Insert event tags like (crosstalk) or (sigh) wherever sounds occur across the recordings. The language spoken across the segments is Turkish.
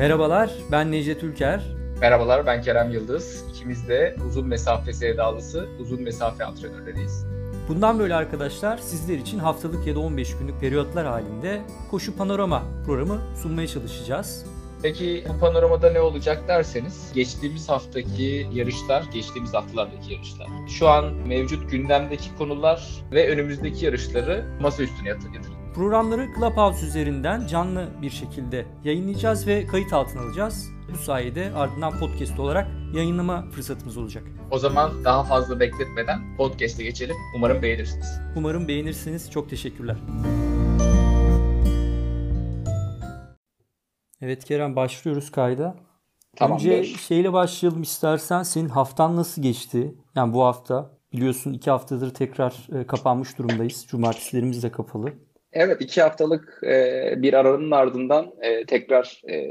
Merhabalar, ben Necdet Ülker. Merhabalar, ben Kerem Yıldız. İkimiz de uzun mesafe sevdalısı, uzun mesafe antrenörleriyiz. Bundan böyle arkadaşlar sizler için haftalık ya da 15 günlük periyotlar halinde Koşu Panorama programı sunmaya çalışacağız. Peki bu panoramada ne olacak derseniz geçtiğimiz haftaki yarışlar, geçtiğimiz haftalardaki yarışlar. Şu an mevcut gündemdeki konular ve önümüzdeki yarışları masa üstüne yatıracağız. Programları Clubhouse üzerinden canlı bir şekilde yayınlayacağız ve kayıt altına alacağız. Bu sayede ardından podcast olarak yayınlama fırsatımız olacak. O zaman daha fazla bekletmeden podcast'e geçelim. Umarım beğenirsiniz. Umarım beğenirsiniz. Çok teşekkürler. Evet Kerem başlıyoruz kayda. Tamam, Önce şeyle başlayalım istersen. Senin haftan nasıl geçti? Yani bu hafta biliyorsun iki haftadır tekrar e, kapanmış durumdayız. Cumartesilerimiz de kapalı. Evet iki haftalık e, bir aranın ardından e, tekrar e,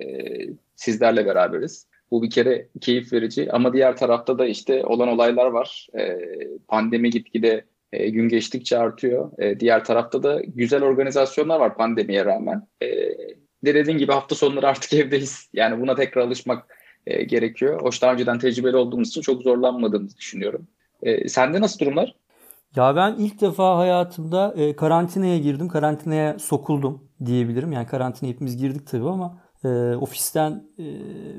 sizlerle beraberiz. Bu bir kere keyif verici ama diğer tarafta da işte olan olaylar var. E, pandemi gitgide e, gün geçtikçe artıyor. E, diğer tarafta da güzel organizasyonlar var pandemiye rağmen. E, dediğin gibi hafta sonları artık (laughs) evdeyiz. Yani buna tekrar alışmak e, gerekiyor. Hoş daha önceden tecrübeli olduğumuz için çok zorlanmadığımızı düşünüyorum. E, sende nasıl durumlar? Ya ben ilk defa hayatımda e, karantinaya girdim. Karantinaya sokuldum diyebilirim. Yani karantinaya hepimiz girdik tabii ama e, ofisten e,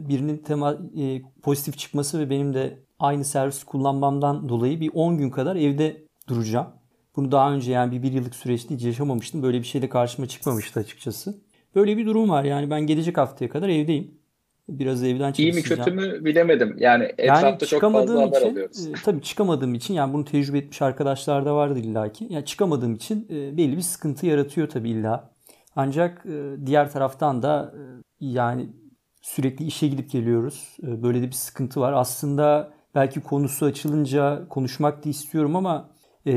birinin tema e, pozitif çıkması ve benim de aynı servis kullanmamdan dolayı bir 10 gün kadar evde duracağım. Bunu daha önce yani bir, bir yıllık süreçte hiç yaşamamıştım. Böyle bir şey de karşıma çıkmamıştı açıkçası. Böyle bir durum var yani ben gelecek haftaya kadar evdeyim. Biraz evden çalışacağım. İyi mi kötü mü bilemedim. Yani etrafta yani çok fazla haber için, alıyoruz. E, tabii çıkamadığım için yani bunu tecrübe etmiş arkadaşlar da vardır illaki. Yani çıkamadığım için e, belli bir sıkıntı yaratıyor tabii illa. Ancak e, diğer taraftan da e, yani sürekli işe gidip geliyoruz. E, böyle de bir sıkıntı var. Aslında belki konusu açılınca konuşmak da istiyorum ama e,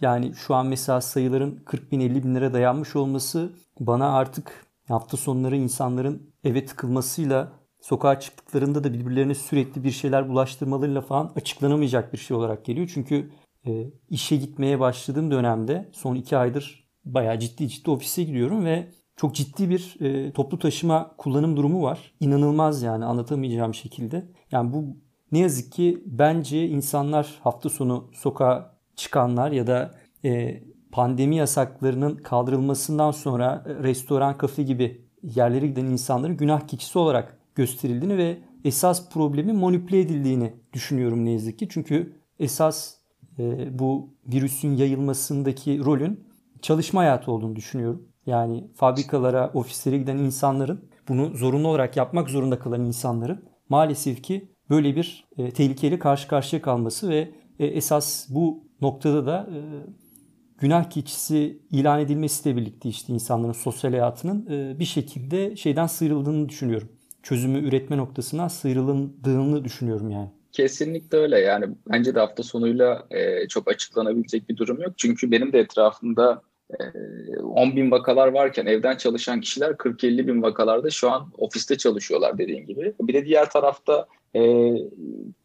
yani şu an mesela sayıların 40 bin 50 bin lira dayanmış olması bana artık hafta sonları insanların eve tıkılmasıyla sokağa çıktıklarında da birbirlerine sürekli bir şeyler bulaştırmalarıyla falan açıklanamayacak bir şey olarak geliyor. Çünkü e, işe gitmeye başladığım dönemde son iki aydır bayağı ciddi ciddi ofise gidiyorum ve çok ciddi bir e, toplu taşıma kullanım durumu var. İnanılmaz yani anlatamayacağım şekilde. Yani bu ne yazık ki bence insanlar hafta sonu sokağa çıkanlar ya da e, pandemi yasaklarının kaldırılmasından sonra e, restoran, kafe gibi yerlere giden insanların günah keçisi olarak gösterildiğini ve esas problemin manipüle edildiğini düşünüyorum ne yazık ki. Çünkü esas e, bu virüsün yayılmasındaki rolün çalışma hayatı olduğunu düşünüyorum. Yani fabrikalara, ofislere giden insanların bunu zorunlu olarak yapmak zorunda kalan insanların maalesef ki böyle bir e, tehlikeyle karşı karşıya kalması ve e, esas bu noktada da e, günah keçisi ilan edilmesiyle birlikte işte insanların sosyal hayatının e, bir şekilde şeyden sıyrıldığını düşünüyorum. Çözümü üretme noktasına sıyrıldığını düşünüyorum yani. Kesinlikle öyle yani bence de hafta sonuyla e, çok açıklanabilecek bir durum yok. Çünkü benim de etrafımda 10 bin vakalar varken evden çalışan kişiler 40-50 bin vakalarda şu an ofiste çalışıyorlar dediğin gibi. Bir de diğer tarafta e,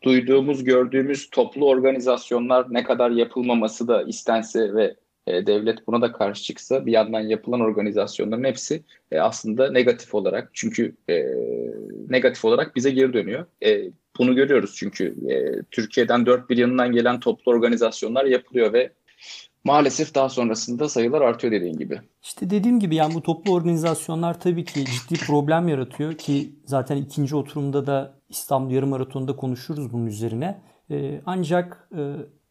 duyduğumuz, gördüğümüz toplu organizasyonlar ne kadar yapılmaması da istense ve e, devlet buna da karşı çıksa bir yandan yapılan organizasyonların hepsi e, aslında negatif olarak çünkü e, negatif olarak bize geri dönüyor. E, bunu görüyoruz çünkü e, Türkiye'den dört bir yanından gelen toplu organizasyonlar yapılıyor ve maalesef daha sonrasında sayılar artıyor dediğin gibi. İşte dediğim gibi yani bu toplu organizasyonlar tabii ki ciddi problem yaratıyor ki zaten ikinci oturumda da İstanbul Yarım Maratonu'nda konuşuruz bunun üzerine. E, ancak e,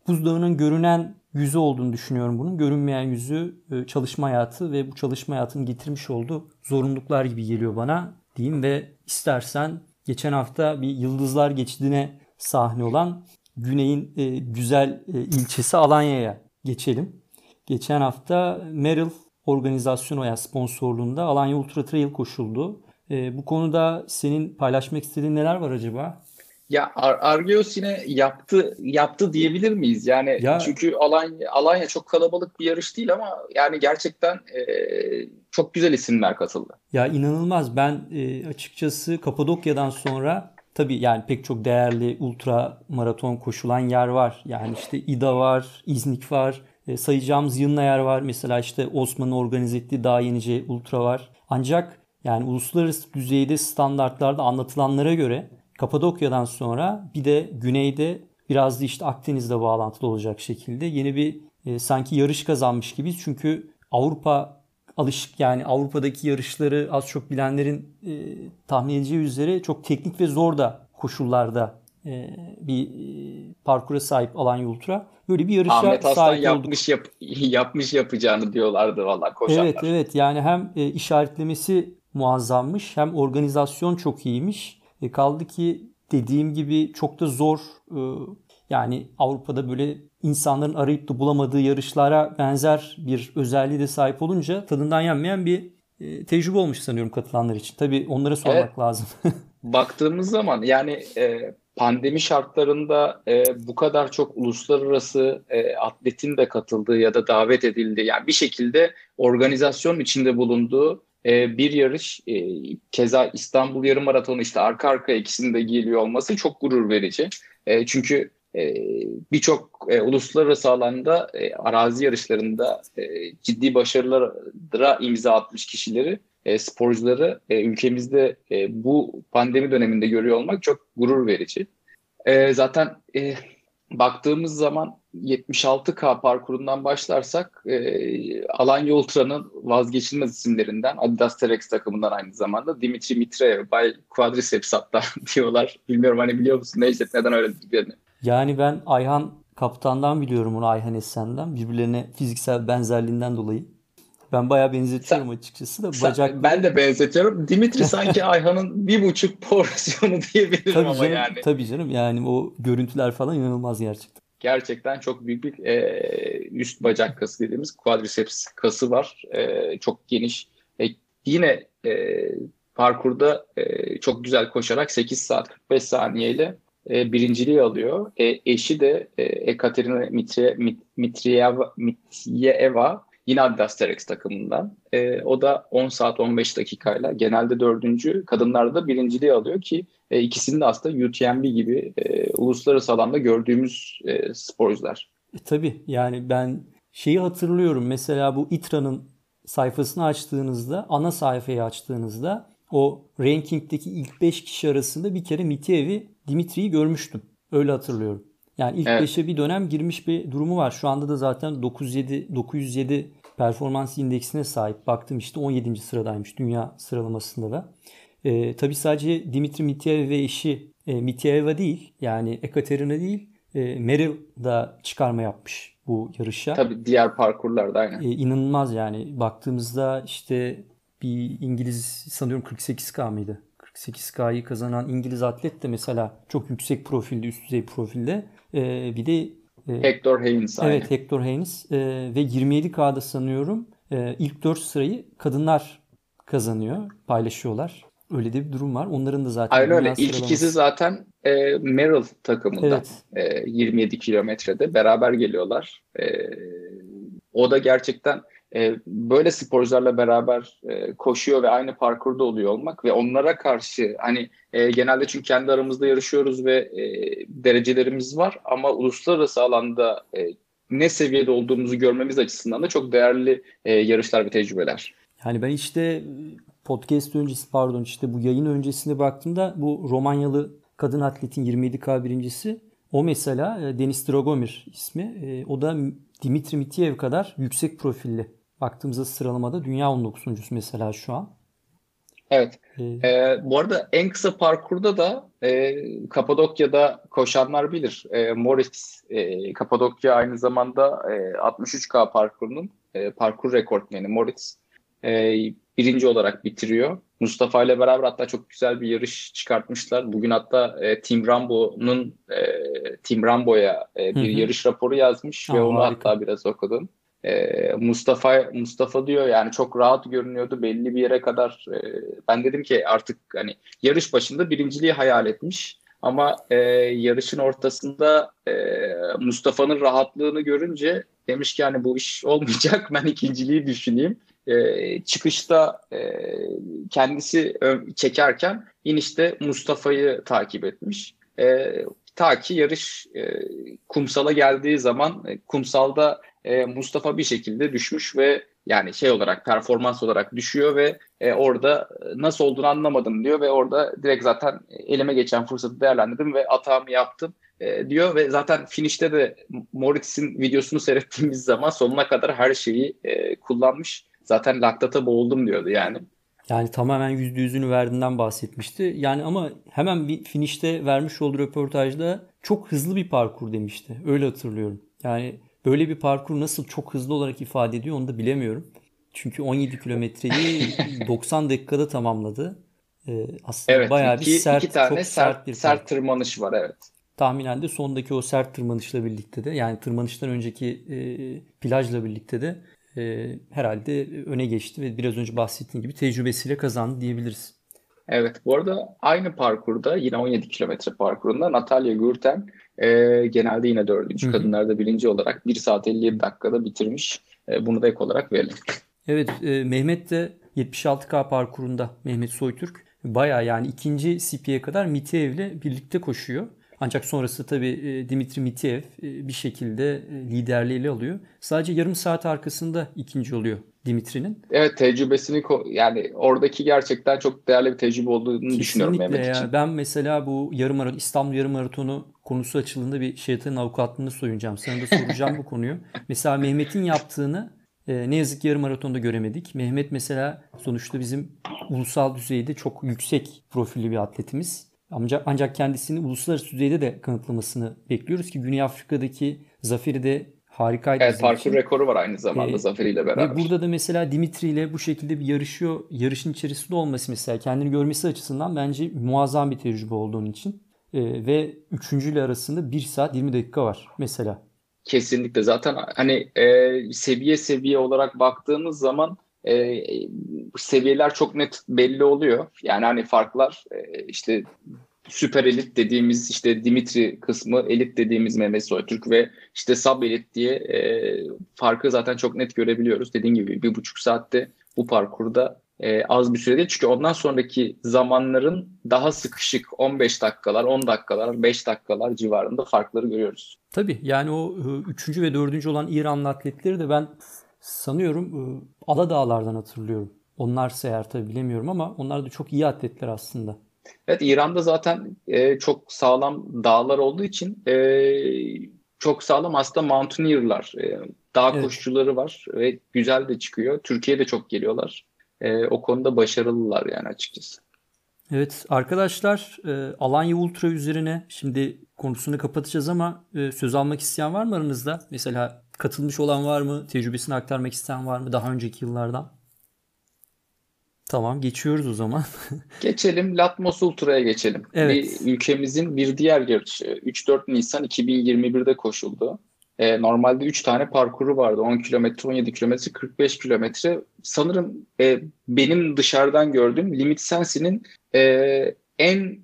buzdağının görünen yüzü olduğunu düşünüyorum bunun. Görünmeyen yüzü e, çalışma hayatı ve bu çalışma hayatının getirmiş olduğu zorunluluklar gibi geliyor bana diyeyim ve istersen geçen hafta bir Yıldızlar Geçidi'ne sahne olan Güney'in e, güzel e, ilçesi Alanya'ya geçelim. Geçen hafta Merrill organizasyonu veya sponsorluğunda Alanya Ultra Trail koşuldu. Bu konuda senin paylaşmak istediğin neler var acaba? Ya Ar Argeos yine yaptı yaptı diyebilir miyiz? Yani ya, çünkü Alanya, Alanya çok kalabalık bir yarış değil ama yani gerçekten e, çok güzel isimler katıldı. Ya inanılmaz. Ben e, açıkçası Kapadokya'dan sonra tabii yani pek çok değerli ultra maraton koşulan yer var. Yani işte İDA var, İznik var. E, sayacağımız yığınla yer var. Mesela işte Osman'ın organize ettiği Dağ Yenice Ultra var. Ancak Yani uluslararası düzeyde standartlarda anlatılanlara göre Kapadokya'dan sonra bir de güneyde biraz da işte Akdeniz'le bağlantılı olacak şekilde yeni bir e, sanki yarış kazanmış gibiyiz. Çünkü Avrupa alışık yani Avrupa'daki yarışları az çok bilenlerin e, tahmin edeceği üzere çok teknik ve zor da koşullarda e, bir e, parkura sahip Alanya Ultra. Böyle bir yarışa Ahmet Aslan sahip yapmış yap, (laughs) yapmış yapacağını diyorlardı valla koşanlar. Evet evet yani hem e, işaretlemesi muazzammış hem organizasyon çok iyiymiş. E, kaldı ki dediğim gibi çok da zor e, yani Avrupa'da böyle insanların arayıp da bulamadığı yarışlara benzer bir özelliği de sahip olunca tadından yenmeyen bir e, tecrübe olmuş sanıyorum katılanlar için. Tabii onlara sormak evet. lazım. (laughs) Baktığımız zaman yani e, pandemi şartlarında e, bu kadar çok uluslararası e, atletin de katıldığı ya da davet edildiği yani bir şekilde organizasyon içinde bulunduğu e, bir yarış e, keza İstanbul Yarım Maratonu işte arka arka ikisinde geliyor olması çok gurur verici. E, çünkü e, birçok e, uluslararası alanda e, arazi yarışlarında e, ciddi başarılara imza atmış kişileri e, sporcuları e, ülkemizde e, bu pandemi döneminde görüyor olmak çok gurur verici. E, zaten e, baktığımız zaman 76K parkurundan başlarsak e, Alanya Ultra'nın vazgeçilmez isimlerinden Adidas Terex takımından aynı zamanda Dimitri Mitreyev, Bay Quadriceps hatta (laughs) diyorlar. Bilmiyorum hani biliyor musun Necdet neden öyle dediklerini? Yani ben Ayhan kaptandan biliyorum onu Ayhan Esen'den. Birbirlerine fiziksel benzerliğinden dolayı. Ben bayağı benzetiyorum sen, açıkçası da. Bacak... Ben de benzetiyorum. Dimitri sanki (laughs) Ayhan'ın bir buçuk porsiyonu diyebilirim tabii ama canım, yani. Tabii canım yani o görüntüler falan inanılmaz gerçekten. Gerçekten çok büyük bir e, üst bacak kası dediğimiz quadriceps kası var. E, çok geniş. E, yine e, parkurda e, çok güzel koşarak 8 saat 45 saniyeyle e, birinciliği alıyor. E, eşi de e, Ekaterina Mitrieva, Mitrieva Yine Adidas Terex takımından. E, o da 10 saat 15 dakikayla genelde dördüncü, kadınlarda da birinciliği alıyor ki e, ikisinin de aslında UTMB gibi e, uluslararası alanda gördüğümüz e, sporcular. E, tabii yani ben şeyi hatırlıyorum mesela bu ITRA'nın sayfasını açtığınızda, ana sayfayı açtığınızda o rankingdeki ilk 5 kişi arasında bir kere Mitievi Dimitri'yi görmüştüm. Öyle hatırlıyorum. Yani ilk 5'e evet. bir dönem girmiş bir durumu var. Şu anda da zaten 907 907 performans indeksine sahip. Baktım işte 17. sıradaymış dünya sıralamasında da. Ee, tabii sadece Dimitri Mityaeva ve eşi e, Mityaeva değil yani Ekaterina değil e, Meryl da çıkarma yapmış bu yarışa. Tabii diğer parkurlarda aynen. Ee, inanılmaz yani baktığımızda işte bir İngiliz sanıyorum 48K mıydı? 48K'yı kazanan İngiliz atlet de mesela çok yüksek profilde, üst düzey profilde. Ee, bir de e, Hector Haynes. Evet aynı. Hector Haynes e, ve 27K'da sanıyorum e, ilk 4 sırayı kadınlar kazanıyor, paylaşıyorlar. Öyle de bir durum var. Onların da zaten Aynen öyle. İlk ikisi zaten e, Merrill takımında. Evet. E, 27 kilometrede beraber geliyorlar. E, o da gerçekten e, böyle sporcularla beraber e, koşuyor ve aynı parkurda oluyor olmak ve onlara karşı hani e, genelde çünkü kendi aramızda yarışıyoruz ve derecelerimiz var ama uluslararası alanda ne seviyede olduğumuzu görmemiz açısından da çok değerli yarışlar ve tecrübeler. Yani ben işte podcast öncesi pardon işte bu yayın öncesine baktığımda bu Romanyalı kadın atletin 27K birincisi o mesela Deniz Dragomir ismi. O da Dimitri Mitiev kadar yüksek profilli baktığımızda sıralamada dünya 19. mesela şu an. Evet. Ee, ee, bu arada en kısa parkurda da e, Kapadokya'da koşanlar bilir. E, Moritz e, Kapadokya aynı zamanda e, 63K parkurunun e, parkur rekortmeni Moritz e, birinci olarak bitiriyor. Mustafa ile beraber hatta çok güzel bir yarış çıkartmışlar. Bugün hatta e, Tim Rambo'nun e, Tim Rambo'ya e, bir Hı-hı. yarış raporu yazmış Aa, ve onu harika. hatta biraz okudum. E, Mustafa Mustafa diyor yani çok rahat görünüyordu belli bir yere kadar. E, ben dedim ki artık hani yarış başında birinciliği hayal etmiş. Ama e, yarışın ortasında e, Mustafa'nın rahatlığını görünce demiş ki hani bu iş olmayacak (laughs) ben ikinciliği düşüneyim. E, çıkışta e, kendisi çekerken inişte Mustafa'yı takip etmiş. E, ta ki yarış e, kumsala geldiği zaman e, kumsalda e, Mustafa bir şekilde düşmüş ve Yani şey olarak performans olarak düşüyor ve e, orada nasıl olduğunu anlamadım diyor ve orada direkt zaten elime geçen fırsatı değerlendirdim ve atağımı yaptım e, diyor ve zaten finişte de Moritz'in videosunu seyrettiğimiz zaman sonuna kadar her şeyi e, kullanmış. Zaten laktata boğuldum diyordu yani. Yani tamamen yüzde yüzünü verdiğinden bahsetmişti. Yani ama hemen bir finişte vermiş olduğu röportajda çok hızlı bir parkur demişti. Öyle hatırlıyorum. Yani böyle bir parkur nasıl çok hızlı olarak ifade ediyor onu da bilemiyorum. Çünkü 17 kilometreyi (laughs) 90 dakikada tamamladı. Ee, aslında evet, bayağı iki, bir sert, iki tane çok sert, sert bir sert tırmanış var evet. Tahminen de sondaki o sert tırmanışla birlikte de yani tırmanıştan önceki e, plajla birlikte de e, herhalde öne geçti ve biraz önce bahsettiğim gibi tecrübesiyle kazandı diyebiliriz. Evet bu arada aynı parkurda yine 17 kilometre parkurunda Natalya Gürten e, genelde yine dördüncü Hı-hı. kadınlarda birinci olarak 1 saat 57 dakikada bitirmiş. E, bunu da ek olarak verelim. Evet e, Mehmet de 76K parkurunda Mehmet Soytürk baya yani ikinci CP'ye kadar Mitiev ile birlikte koşuyor. Ancak sonrası tabii e, Dimitri Mitiev e, bir şekilde e, liderliğiyle alıyor. Sadece yarım saat arkasında ikinci oluyor Dimitri'nin. Evet tecrübesini yani oradaki gerçekten çok değerli bir tecrübe olduğunu Kesinlikle düşünüyorum Mehmet ya. için. Ben mesela bu yarım maraton, İstanbul yarım maratonu konusu açıldığında bir şeytanın avukatlığını soyunacağım. Sana da soracağım bu konuyu. (laughs) Mesela Mehmet'in yaptığını ne yazık ki yarım maratonda göremedik. Mehmet mesela sonuçta bizim ulusal düzeyde çok yüksek profilli bir atletimiz. Ancak, ancak kendisini uluslararası düzeyde de kanıtlamasını bekliyoruz ki Güney Afrika'daki zaferi de harikaydı. Evet parkur için. rekoru var aynı zamanda ee, zaferiyle beraber. Ve burada da mesela Dimitri ile bu şekilde bir yarışıyor, yarışın içerisinde olması mesela kendini görmesi açısından bence muazzam bir tecrübe olduğun için. Ee, ve üçüncüyle arasında 1 saat 20 dakika var mesela. Kesinlikle zaten hani e, seviye seviye olarak baktığımız zaman e, seviyeler çok net belli oluyor. Yani hani farklar e, işte süper elit dediğimiz işte Dimitri kısmı, elit dediğimiz Mehmet Soytürk ve işte sub elit diye e, farkı zaten çok net görebiliyoruz. Dediğim gibi bir buçuk saatte bu parkurda e, az bir süre değil. Çünkü ondan sonraki zamanların daha sıkışık 15 dakikalar, 10 dakikalar, 5 dakikalar civarında farkları görüyoruz. Tabii yani o e, üçüncü ve dördüncü olan İranlı atletleri de ben sanıyorum e, Aladağlar'dan hatırlıyorum. Onlar eğer tabii bilemiyorum ama onlar da çok iyi atletler aslında. Evet İran'da zaten e, çok sağlam dağlar olduğu için e, çok sağlam aslında mountaineer'lar. E, dağ evet. koşucuları var ve güzel de çıkıyor. Türkiye'de çok geliyorlar. E, o konuda başarılılar yani açıkçası. Evet arkadaşlar e, Alanya Ultra üzerine şimdi konusunu kapatacağız ama e, söz almak isteyen var mı aranızda? Mesela katılmış olan var mı? Tecrübesini aktarmak isteyen var mı daha önceki yıllardan? Tamam geçiyoruz o zaman. (laughs) geçelim Latmos Ultra'ya geçelim. Evet. Bir, ülkemizin bir diğer yarışı 3-4 Nisan 2021'de koşuldu. E, normalde 3 tane parkuru vardı. 10 kilometre, 17 kilometre, 45 kilometre. Sanırım e, benim dışarıdan gördüğüm Limit Sensi'nin e, en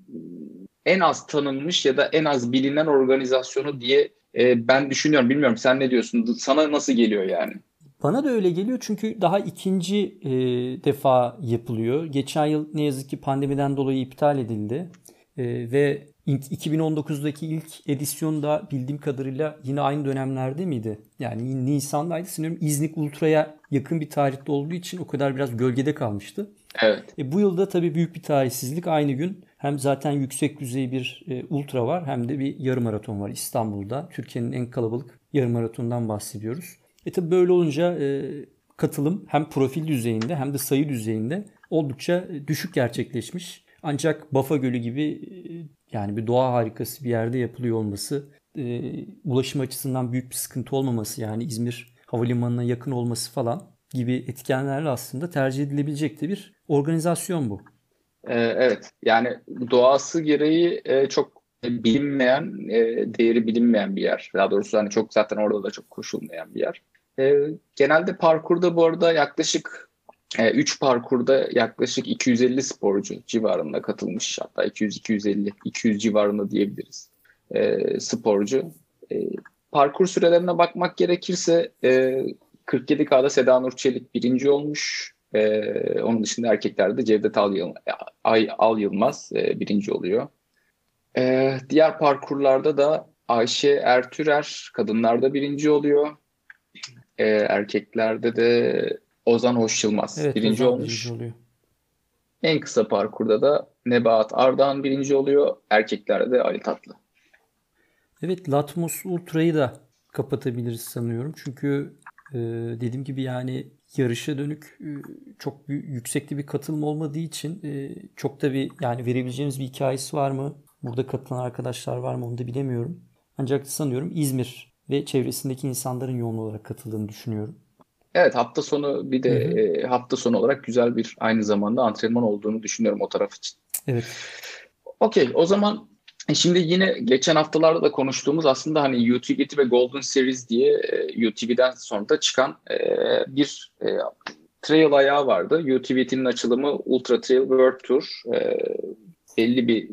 en az tanınmış ya da en az bilinen organizasyonu diye e, ben düşünüyorum. Bilmiyorum sen ne diyorsun? Sana nasıl geliyor yani? Bana da öyle geliyor çünkü daha ikinci e, defa yapılıyor. Geçen yıl ne yazık ki pandemiden dolayı iptal edildi. E, ve 2019'daki ilk edisyon da bildiğim kadarıyla yine aynı dönemlerde miydi? Yani Nisan'daydı sanıyorum İznik Ultra'ya yakın bir tarihte olduğu için o kadar biraz gölgede kalmıştı. Evet. E, bu yılda tabii büyük bir tarihsizlik. Aynı gün hem zaten yüksek düzey bir e, ultra var hem de bir yarım maraton var İstanbul'da. Türkiye'nin en kalabalık yarım maratondan bahsediyoruz. E tabi böyle olunca e, katılım hem profil düzeyinde hem de sayı düzeyinde oldukça düşük gerçekleşmiş. Ancak Bafa Gölü gibi e, yani bir doğa harikası bir yerde yapılıyor olması, e, ulaşım açısından büyük bir sıkıntı olmaması yani İzmir Havalimanı'na yakın olması falan gibi etkenlerle aslında tercih edilebilecek de bir organizasyon bu. Ee, evet yani doğası gereği e, çok bilinmeyen, e, değeri bilinmeyen bir yer. Daha doğrusu hani çok zaten orada da çok koşulmayan bir yer. E, genelde parkurda bu arada yaklaşık 3 e, parkurda yaklaşık 250 sporcu civarında katılmış. Hatta 200-250, 200 civarında diyebiliriz e, sporcu. E, parkur sürelerine bakmak gerekirse e, 47K'da Seda Nur Çelik birinci olmuş. E, onun dışında erkeklerde Cevdet Al, Yılmaz, Ay, Al Yılmaz e, birinci oluyor. E, diğer parkurlarda da Ayşe Ertürer kadınlarda birinci oluyor. E, erkeklerde de Ozan Hoş Yılmaz evet, birinci Ozan olmuş. Birinci oluyor. En kısa parkurda da Nebahat Ardahan birinci oluyor. Erkeklerde de Ali Tatlı. Evet Latmos Ultra'yı da kapatabiliriz sanıyorum. Çünkü e, dediğim gibi yani yarışa dönük e, çok büyük, yüksekli bir katılım olmadığı için e, çok da bir yani verebileceğimiz bir hikayesi var mı? Burada katılan arkadaşlar var mı onu da bilemiyorum. Ancak sanıyorum İzmir ve çevresindeki insanların yoğun olarak katıldığını düşünüyorum. Evet hafta sonu bir de e, hafta sonu olarak güzel bir aynı zamanda antrenman olduğunu düşünüyorum o taraf için. Evet. Okey o zaman e, şimdi yine geçen haftalarda da konuştuğumuz aslında hani UTVT ve Golden Series diye e, UTV'den sonra da çıkan bir trail ayağı vardı. UTVT'nin açılımı Ultra Trail World Tour. Belli bir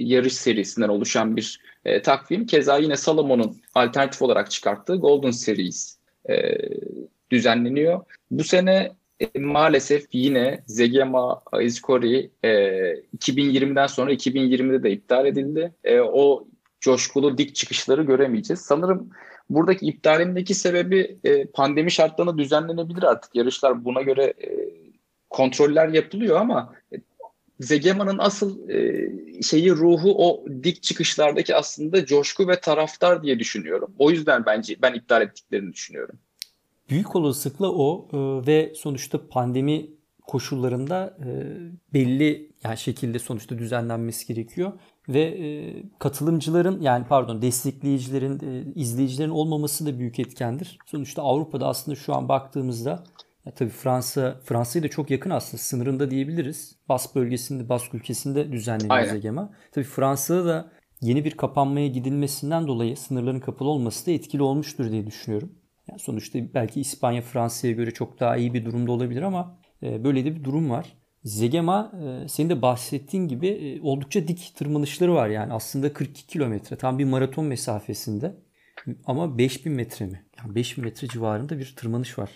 yarış serisinden oluşan bir takvim. Keza yine Salomon'un alternatif olarak çıkarttığı Golden Series düzenleniyor. Bu sene e, maalesef yine Zegema Izkori e, 2020'den sonra 2020'de de iptal edildi. E, o coşkulu dik çıkışları göremeyeceğiz. Sanırım buradaki iptalindeki sebebi e, pandemi şartlarına düzenlenebilir artık. Yarışlar buna göre e, kontroller yapılıyor ama e, Zegema'nın asıl e, şeyi ruhu o dik çıkışlardaki aslında coşku ve taraftar diye düşünüyorum. O yüzden bence ben iptal ettiklerini düşünüyorum. Büyük olasılıkla o e, ve sonuçta pandemi koşullarında e, belli yani şekilde sonuçta düzenlenmesi gerekiyor ve e, katılımcıların yani pardon destekleyicilerin e, izleyicilerin olmaması da büyük etkendir. Sonuçta Avrupa'da aslında şu an baktığımızda ya tabii Fransa Fransa'ya da çok yakın aslında sınırında diyebiliriz. Bas bölgesinde, Bask ülkesinde düzenleniyor Zegema. Tabii Fransa'da da yeni bir kapanmaya gidilmesinden dolayı sınırların kapalı olması da etkili olmuştur diye düşünüyorum. Yani sonuçta belki İspanya Fransa'ya göre çok daha iyi bir durumda olabilir ama e, böyle de bir durum var. Zegema e, senin de bahsettiğin gibi e, oldukça dik tırmanışları var yani aslında 42 kilometre tam bir maraton mesafesinde ama 5000 metre mi? Yani 5000 metre civarında bir tırmanış var.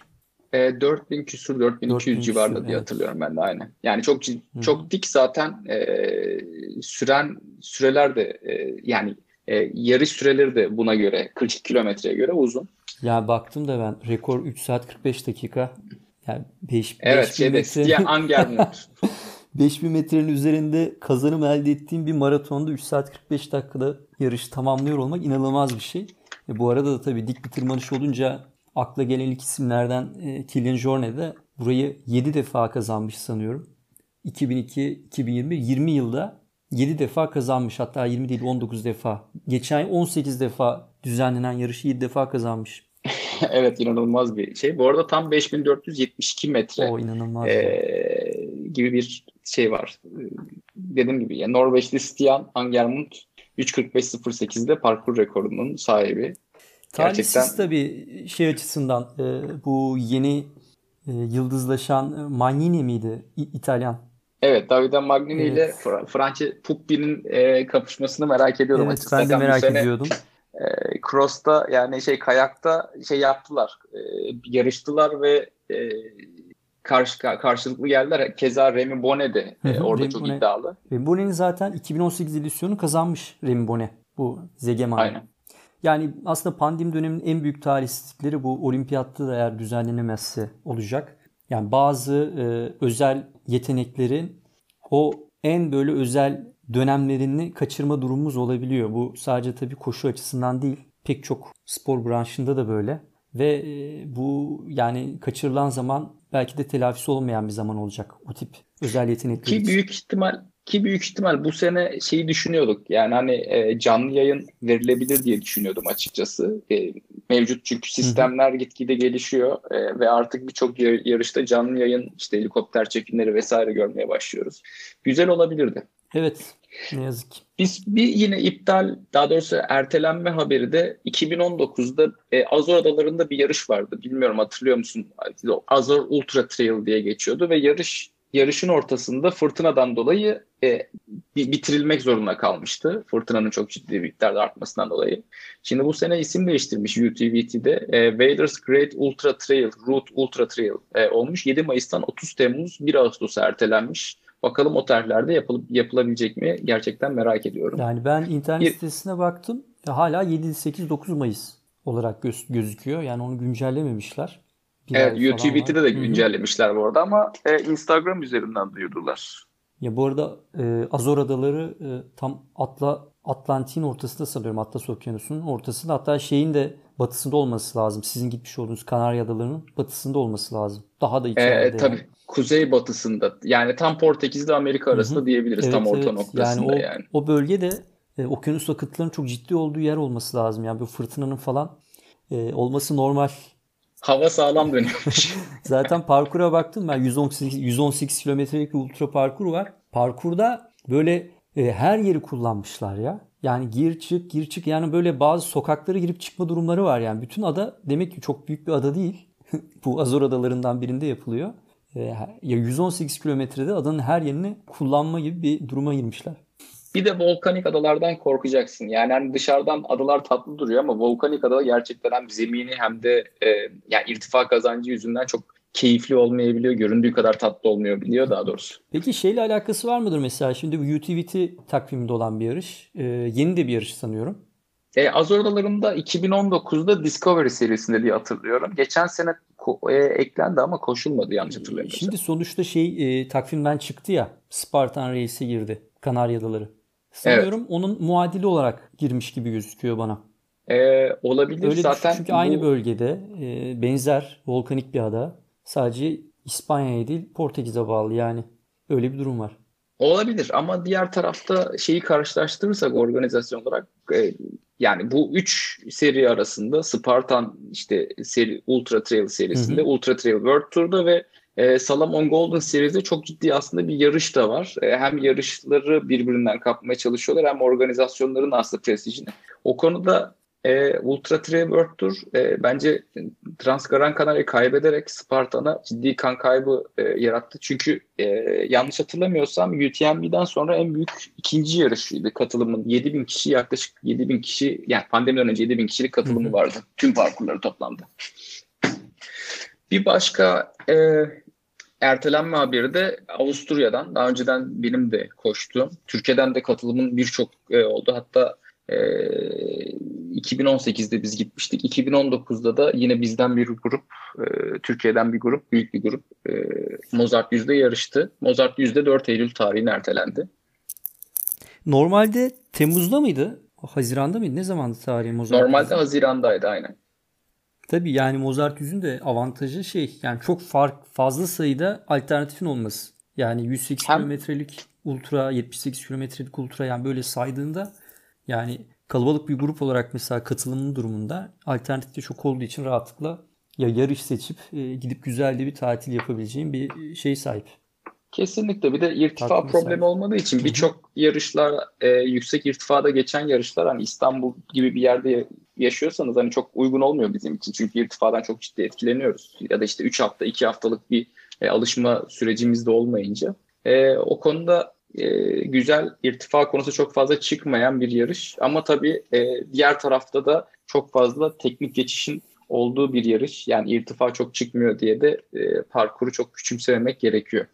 E, 4000 küsur 4200 civarında küsur, diye evet. hatırlıyorum ben de aynen. Yani çok çok Hı. dik zaten e, süren süreler de e, yani e, yarış süreleri de buna göre 42 kilometreye göre uzun. Ya baktım da ben rekor 3 saat 45 dakika. Yani 5 Evet 5 şeyde. Stian Angermund. 5000 metrenin üzerinde kazanım elde ettiğim bir maratonda 3 saat 45 dakikada yarış tamamlıyor olmak inanılmaz bir şey. E bu arada da tabii dik bir tırmanış olunca akla gelen ilk isimlerden e, Kilian Jornet de burayı 7 defa kazanmış sanıyorum. 2002, 2020, 20 yılda 7 defa kazanmış. Hatta 20 değil 19 defa. Geçen ay 18 defa düzenlenen yarışı 7 defa kazanmış. (laughs) evet inanılmaz bir şey. Bu arada tam 5472 metre o, inanılmaz e, gibi bir şey var. Dediğim gibi yani Norveçli Stian Angermund 3.45.08'de parkur rekorunun sahibi. Talihsiz Gerçekten... tabii şey açısından e, bu yeni e, yıldızlaşan Magnini miydi? İ- İtalyan. Evet Davide Magnini evet. ile Fra- Franci Puppi'nin e, kapışmasını merak ediyorum. Evet açıkçası. ben de merak sene, ediyordum. E, cross'ta yani şey kayakta şey yaptılar. E, yarıştılar ve e, karşı karşılıklı geldiler. Keza Remy Bonnet de e, orada Remy çok Bonnet. iddialı. Remy Bonnet'in zaten 2018 edisyonu kazanmış Remy Bonnet bu Zegeman. Aynen. Yani aslında pandemi döneminin en büyük talihsizlikleri bu olimpiyatta da eğer düzenlenemezse olacak. Yani bazı e, özel yeteneklerin o en böyle özel dönemlerini kaçırma durumumuz olabiliyor. Bu sadece tabii koşu açısından değil. Pek çok spor branşında da böyle. Ve e, bu yani kaçırılan zaman belki de telafisi olmayan bir zaman olacak o tip özel yetenekler Ki büyük ihtimal ki büyük ihtimal bu sene şeyi düşünüyorduk. Yani hani e, canlı yayın verilebilir diye düşünüyordum açıkçası. E, mevcut çünkü sistemler Hı-hı. gitgide gelişiyor e, ve artık birçok yarışta canlı yayın işte helikopter çekimleri vesaire görmeye başlıyoruz. Güzel olabilirdi. Evet. Ne yazık. Biz bir yine iptal daha doğrusu ertelenme haberi de 2019'da e, Azor Adaları'nda bir yarış vardı. Bilmiyorum hatırlıyor musun? Azor Ultra Trail diye geçiyordu ve yarış yarışın ortasında fırtınadan dolayı e, bitirilmek zorunda kalmıştı. Fırtınanın çok ciddi bir miktarda artmasından dolayı. Şimdi bu sene isim değiştirmiş UTVT'de. E, Waders Great Ultra Trail, Route Ultra Trail e, olmuş. 7 Mayıs'tan 30 Temmuz 1 Ağustos'a ertelenmiş. Bakalım o tarihlerde yapılıp, yapılabilecek mi gerçekten merak ediyorum. Yani ben internet sitesine baktım. Hala 7, 8, 9 Mayıs olarak göz, gözüküyor. Yani onu güncellememişler. Bir evet UTV'de de güncellemişler bu arada ama e, Instagram üzerinden duyurdular. Ya bu arada e, Azor Adaları e, tam Atla Atlantik'in ortasında sanıyorum Atlas Okyanusu'nun ortasında hatta şeyin de batısında olması lazım. Sizin gitmiş olduğunuz Kanarya Adaları'nın batısında olması lazım. Daha da içeride. Ee, tabii. Yani. Kuzey batısında. Yani tam Portekiz'le Amerika arasında Hı-hı. diyebiliriz. Evet, tam orta evet. noktasında yani. O, yani. o bölgede e, okyanus akıntılarının çok ciddi olduğu yer olması lazım. Yani bu fırtınanın falan e, olması normal. Hava sağlam dönüyormuş. (laughs) Zaten parkura baktım ben 118, 118 kilometrelik bir ultra parkur var. Parkurda böyle e, her yeri kullanmışlar ya. Yani gir çık gir çık yani böyle bazı sokaklara girip çıkma durumları var yani. Bütün ada demek ki çok büyük bir ada değil. (laughs) Bu Azor adalarından birinde yapılıyor. E, ya 118 kilometrede adanın her yerini kullanma gibi bir duruma girmişler. Bir de volkanik adalardan korkacaksın. Yani hani dışarıdan adalar tatlı duruyor ama volkanik ada gerçekten hem zemini hem de e, yani irtifa kazancı yüzünden çok keyifli olmayabiliyor. Göründüğü kadar tatlı olmuyor biliyor daha doğrusu. Peki şeyle alakası var mıdır mesela? Şimdi bu UTVT takviminde olan bir yarış. Ee, yeni de bir yarış sanıyorum. E, Azor Adaları'nda 2019'da Discovery serisinde diye hatırlıyorum. Geçen sene e, eklendi ama koşulmadı yanlış hatırlamıyorsam. Şimdi sonuçta şey e, takvimden çıktı ya. Spartan Race'e girdi. Kanarya Adaları. Sanıyorum evet. onun muadili olarak girmiş gibi gözüküyor bana. Ee, olabilir Öyle zaten. Çünkü bu... aynı bölgede e, benzer volkanik bir ada. Sadece İspanya'ya değil Portekiz'e bağlı yani. Öyle bir durum var. Olabilir ama diğer tarafta şeyi karşılaştırırsak organizasyon olarak e, yani bu üç seri arasında Spartan işte seri Ultra Trail serisinde, hı hı. Ultra Trail World Tour'da ve e, Salomon Golden Series'de çok ciddi aslında bir yarış da var. E, hem yarışları birbirinden kapmaya çalışıyorlar hem organizasyonların aslında prestijini. O konuda e, Ultra Tour e, bence Transgaran Kanarya kaybederek Spartan'a ciddi kan kaybı e, yarattı. Çünkü e, yanlış hatırlamıyorsam UTMB'den sonra en büyük ikinci yarışıydı katılımın. 7000 kişi yaklaşık 7000 kişi yani pandemiden önce 7000 kişilik katılımı vardı. Tüm parkurları toplamda. Bir başka e, ertelenme haberi de Avusturya'dan. Daha önceden benim de koştuğum. Türkiye'den de katılımın birçok e, oldu. Hatta e, 2018'de biz gitmiştik. 2019'da da yine bizden bir grup, e, Türkiye'den bir grup, büyük bir grup e, Mozart Yüz'de yarıştı. Mozart Yüz'de 4 Eylül tarihine ertelendi. Normalde Temmuz'da mıydı? Haziranda mıydı? Ne zamandı tarihi Mozart Normalde Yüz'de? Hazirandaydı aynen. Tabii yani Mozart yüzün de avantajı şey yani çok fark fazla sayıda alternatifin olması. Yani 108 Hem... kilometrelik ultra 78 kilometrelik ultra yani böyle saydığında yani kalabalık bir grup olarak mesela katılımın durumunda alternatif de çok olduğu için rahatlıkla ya yarış seçip e, gidip güzel de bir tatil yapabileceğim bir şey sahip. Kesinlikle bir de irtifa Tatlı problemi sahip. olmadığı için birçok yarışlar e, yüksek irtifada geçen yarışlar hani İstanbul gibi bir yerde yaşıyorsanız hani çok uygun olmuyor bizim için. Çünkü irtifadan çok ciddi etkileniyoruz. Ya da işte 3 hafta 2 haftalık bir e, alışma sürecimiz de olmayınca. E, o konuda e, güzel irtifa konusu çok fazla çıkmayan bir yarış. Ama tabii e, diğer tarafta da çok fazla teknik geçişin olduğu bir yarış. Yani irtifa çok çıkmıyor diye de e, parkuru çok küçümsememek gerekiyor.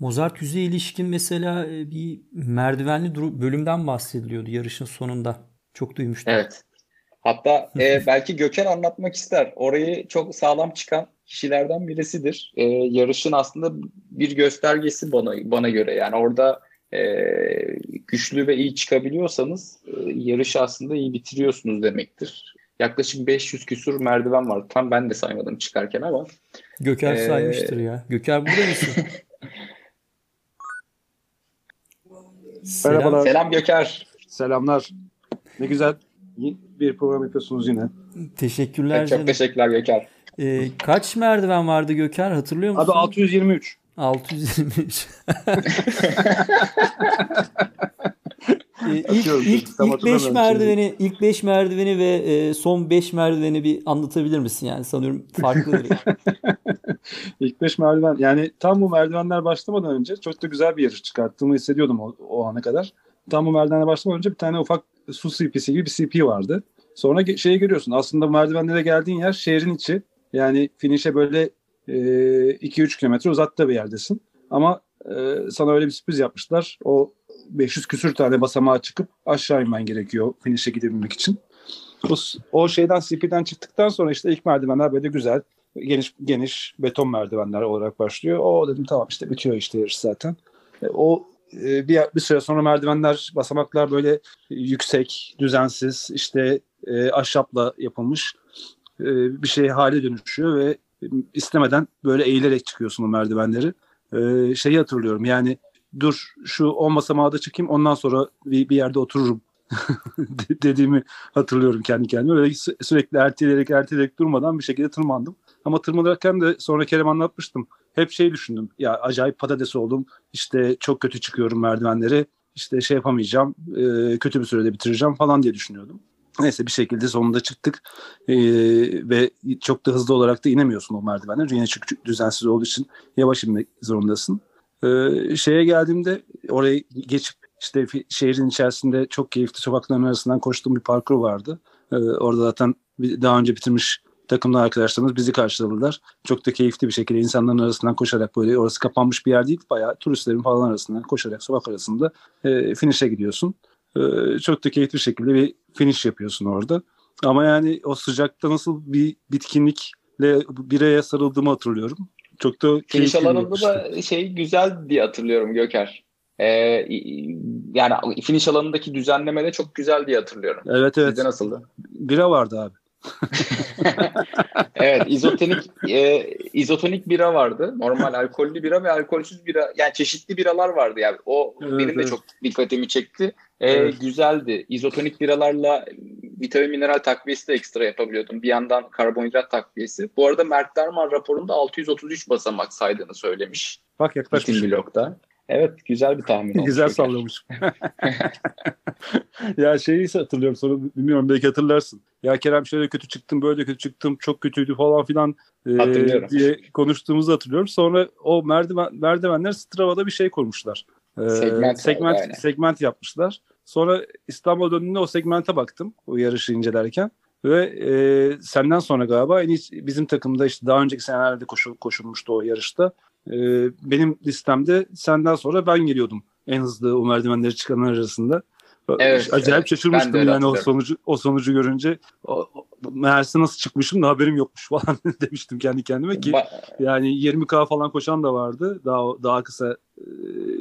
Mozart yüzeye ilişkin mesela e, bir merdivenli bölümden bahsediliyordu yarışın sonunda. Çok duymuştum. Evet. Hatta e, (laughs) belki Gökhan anlatmak ister. Orayı çok sağlam çıkan kişilerden birisidir. E, yarışın aslında bir göstergesi bana bana göre. Yani orada e, güçlü ve iyi çıkabiliyorsanız e, yarışı aslında iyi bitiriyorsunuz demektir. Yaklaşık 500 küsur merdiven var. Tam ben de saymadım çıkarken ama. Göker ee... saymıştır ya. Göker burada mısın? Selam. (laughs) Merhabalar. Selam Göker. Selamlar. Ne güzel bir program yapıyorsunuz yine. Teşekkürler. Çok, çok teşekkürler Göker. Ee, kaç merdiven vardı Göker hatırlıyor musun? Abi 623. 623. ee, ilk ilk, ilk 5 merdiveni ilk 5 merdiveni ve e, son 5 merdiveni bir anlatabilir misin yani sanıyorum farklıdır. (laughs) İlk 5 merdiven yani tam bu merdivenler başlamadan önce çok da güzel bir yarış çıkarttığımı hissediyordum o, o ana kadar. Tam bu merdivenler başlamadan önce bir tane ufak su CP'si gibi bir CP vardı. Sonra şeyi görüyorsun aslında merdivenlere geldiğin yer şehrin içi. Yani finish'e böyle 2-3 e, kilometre uzakta bir yerdesin. Ama e, sana öyle bir sürpriz yapmışlar. O 500 küsür tane basamağa çıkıp aşağı inmen gerekiyor finish'e gidebilmek için. O, o şeyden CP'den çıktıktan sonra işte ilk merdivenler böyle güzel geniş geniş beton merdivenler olarak başlıyor. O dedim tamam işte bitiyor işte yarış zaten. E, o e, bir, bir süre sonra merdivenler, basamaklar böyle yüksek, düzensiz, işte e, ahşapla yapılmış e, bir şey hale dönüşüyor ve istemeden böyle eğilerek çıkıyorsun o merdivenleri. E, şeyi hatırlıyorum yani dur şu on basamağa da çıkayım ondan sonra bir, bir yerde otururum (laughs) dediğimi hatırlıyorum kendi kendime. Böyle sü- sürekli erteleyerek erteleyerek durmadan bir şekilde tırmandım. Ama tırmanırken de sonra Kerem anlatmıştım. Hep şey düşündüm. Ya acayip patates oldum. İşte çok kötü çıkıyorum merdivenleri. İşte şey yapamayacağım. E, kötü bir sürede bitireceğim falan diye düşünüyordum. Neyse bir şekilde sonunda çıktık ee, ve çok da hızlı olarak da inemiyorsun o merdivenler. Yine çünkü düzensiz olduğu için yavaş inmek zorundasın. Ee, şeye geldiğimde oraya geçip işte şehrin içerisinde çok keyifli sokakların arasından koştuğum bir parkur vardı. Ee, orada zaten daha önce bitirmiş takımdan arkadaşlarımız bizi karşıladılar. Çok da keyifli bir şekilde insanların arasından koşarak böyle orası kapanmış bir yer değil. Bayağı turistlerin falan arasından koşarak sokak arasında e, finish'e gidiyorsun. E, çok da keyifli bir şekilde bir finish yapıyorsun orada. Ama yani o sıcakta nasıl bir bitkinlikle bireye sarıldığımı hatırlıyorum. Çok da Finish alanında da şey güzel diye hatırlıyorum Göker. Ee, yani finish alanındaki düzenleme de çok güzel diye hatırlıyorum. Evet evet. Sizde nasıldı? Bira vardı abi. (laughs) evet izotonik e, izotonik bira vardı. Normal alkollü bira ve alkolsüz bira yani çeşitli biralar vardı yani. O evet, benim evet. de çok dikkatimi çekti. E, evet. Güzeldi. İzotonik biralarla vitamin mineral takviyesi de ekstra yapabiliyordum. Bir yandan karbonhidrat takviyesi. Bu arada Mert Derman raporunda 633 basamak saydığını söylemiş. Bak yaklaşmış. blokta. Evet güzel bir tahmin olmuş. güzel sallamış. (laughs) ya şeyi hatırlıyorum sonra bilmiyorum belki hatırlarsın. Ya Kerem şöyle kötü çıktım böyle kötü çıktım çok kötüydü falan filan e, diye konuştuğumuzu hatırlıyorum. Sonra o merdiven merdivenler Strava'da bir şey kurmuşlar. E, segment, segment, yani. segment yapmışlar. Sonra İstanbul döndüğümde o segmente baktım o yarışı incelerken. Ve e, senden sonra galiba en iyi bizim takımda işte daha önceki senelerde koşul, koşulmuştu o yarışta. E, benim listemde senden sonra ben geliyordum en hızlı o merdivenleri çıkanlar arasında. Evet, Acayip evet. şaşırmıştım yani o sonucu o sonucu görünce. O, meğerse nasıl çıkmışım da haberim yokmuş (laughs) falan (laughs) demiştim kendi kendime ki yani 20K falan koşan da vardı. Daha daha kısa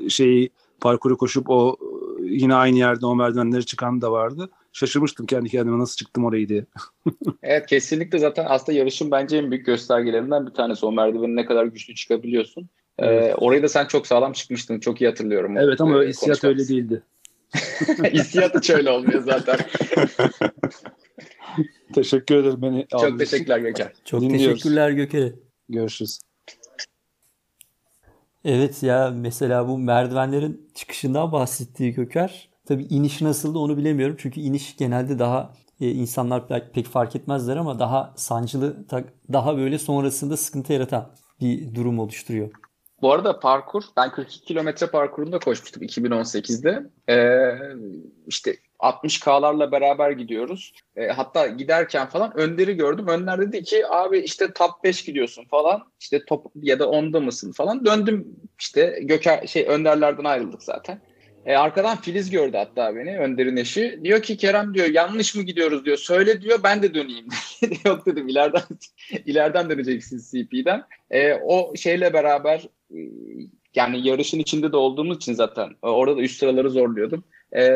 şeyi parkuru koşup o yine aynı yerde o merdivenleri çıkan da vardı. Şaşırmıştım kendi kendime nasıl çıktım orayı diye. (laughs) evet kesinlikle zaten aslında yarışın bence en büyük göstergelerinden bir tanesi. O merdiveni ne kadar güçlü çıkabiliyorsun. Evet. Ee, orayı da sen çok sağlam çıkmıştın. Çok iyi hatırlıyorum. Evet ama e, hissiyat öyle değildi. (laughs) hissiyat hiç öyle olmuyor zaten. (laughs) Teşekkür ederim beni Çok aldığınız. teşekkürler Göker. Çok Dinliyoruz. teşekkürler Göker'e. Görüşürüz. Evet ya mesela bu merdivenlerin çıkışından bahsettiği Göker. Tabii iniş nasıldı onu bilemiyorum. Çünkü iniş genelde daha e, insanlar pek fark etmezler ama daha sancılı, daha böyle sonrasında sıkıntı yaratan bir durum oluşturuyor. Bu arada parkur, ben 42 kilometre parkurunda koşmuştum 2018'de. Ee, işte 60K'larla beraber gidiyoruz. E, hatta giderken falan Önder'i gördüm. Önder dedi ki abi işte top 5 gidiyorsun falan. İşte top ya da 10'da mısın falan. Döndüm işte Göker şey Önder'lerden ayrıldık zaten. E, arkadan Filiz gördü hatta beni Önder'in eşi. Diyor ki Kerem diyor yanlış mı gidiyoruz diyor. Söyle diyor ben de döneyim. (laughs) Yok dedim ileriden ileriden döneceksin CP'den. E, o şeyle beraber e, yani yarışın içinde de olduğumuz için zaten e, orada da üst sıraları zorluyordum. E,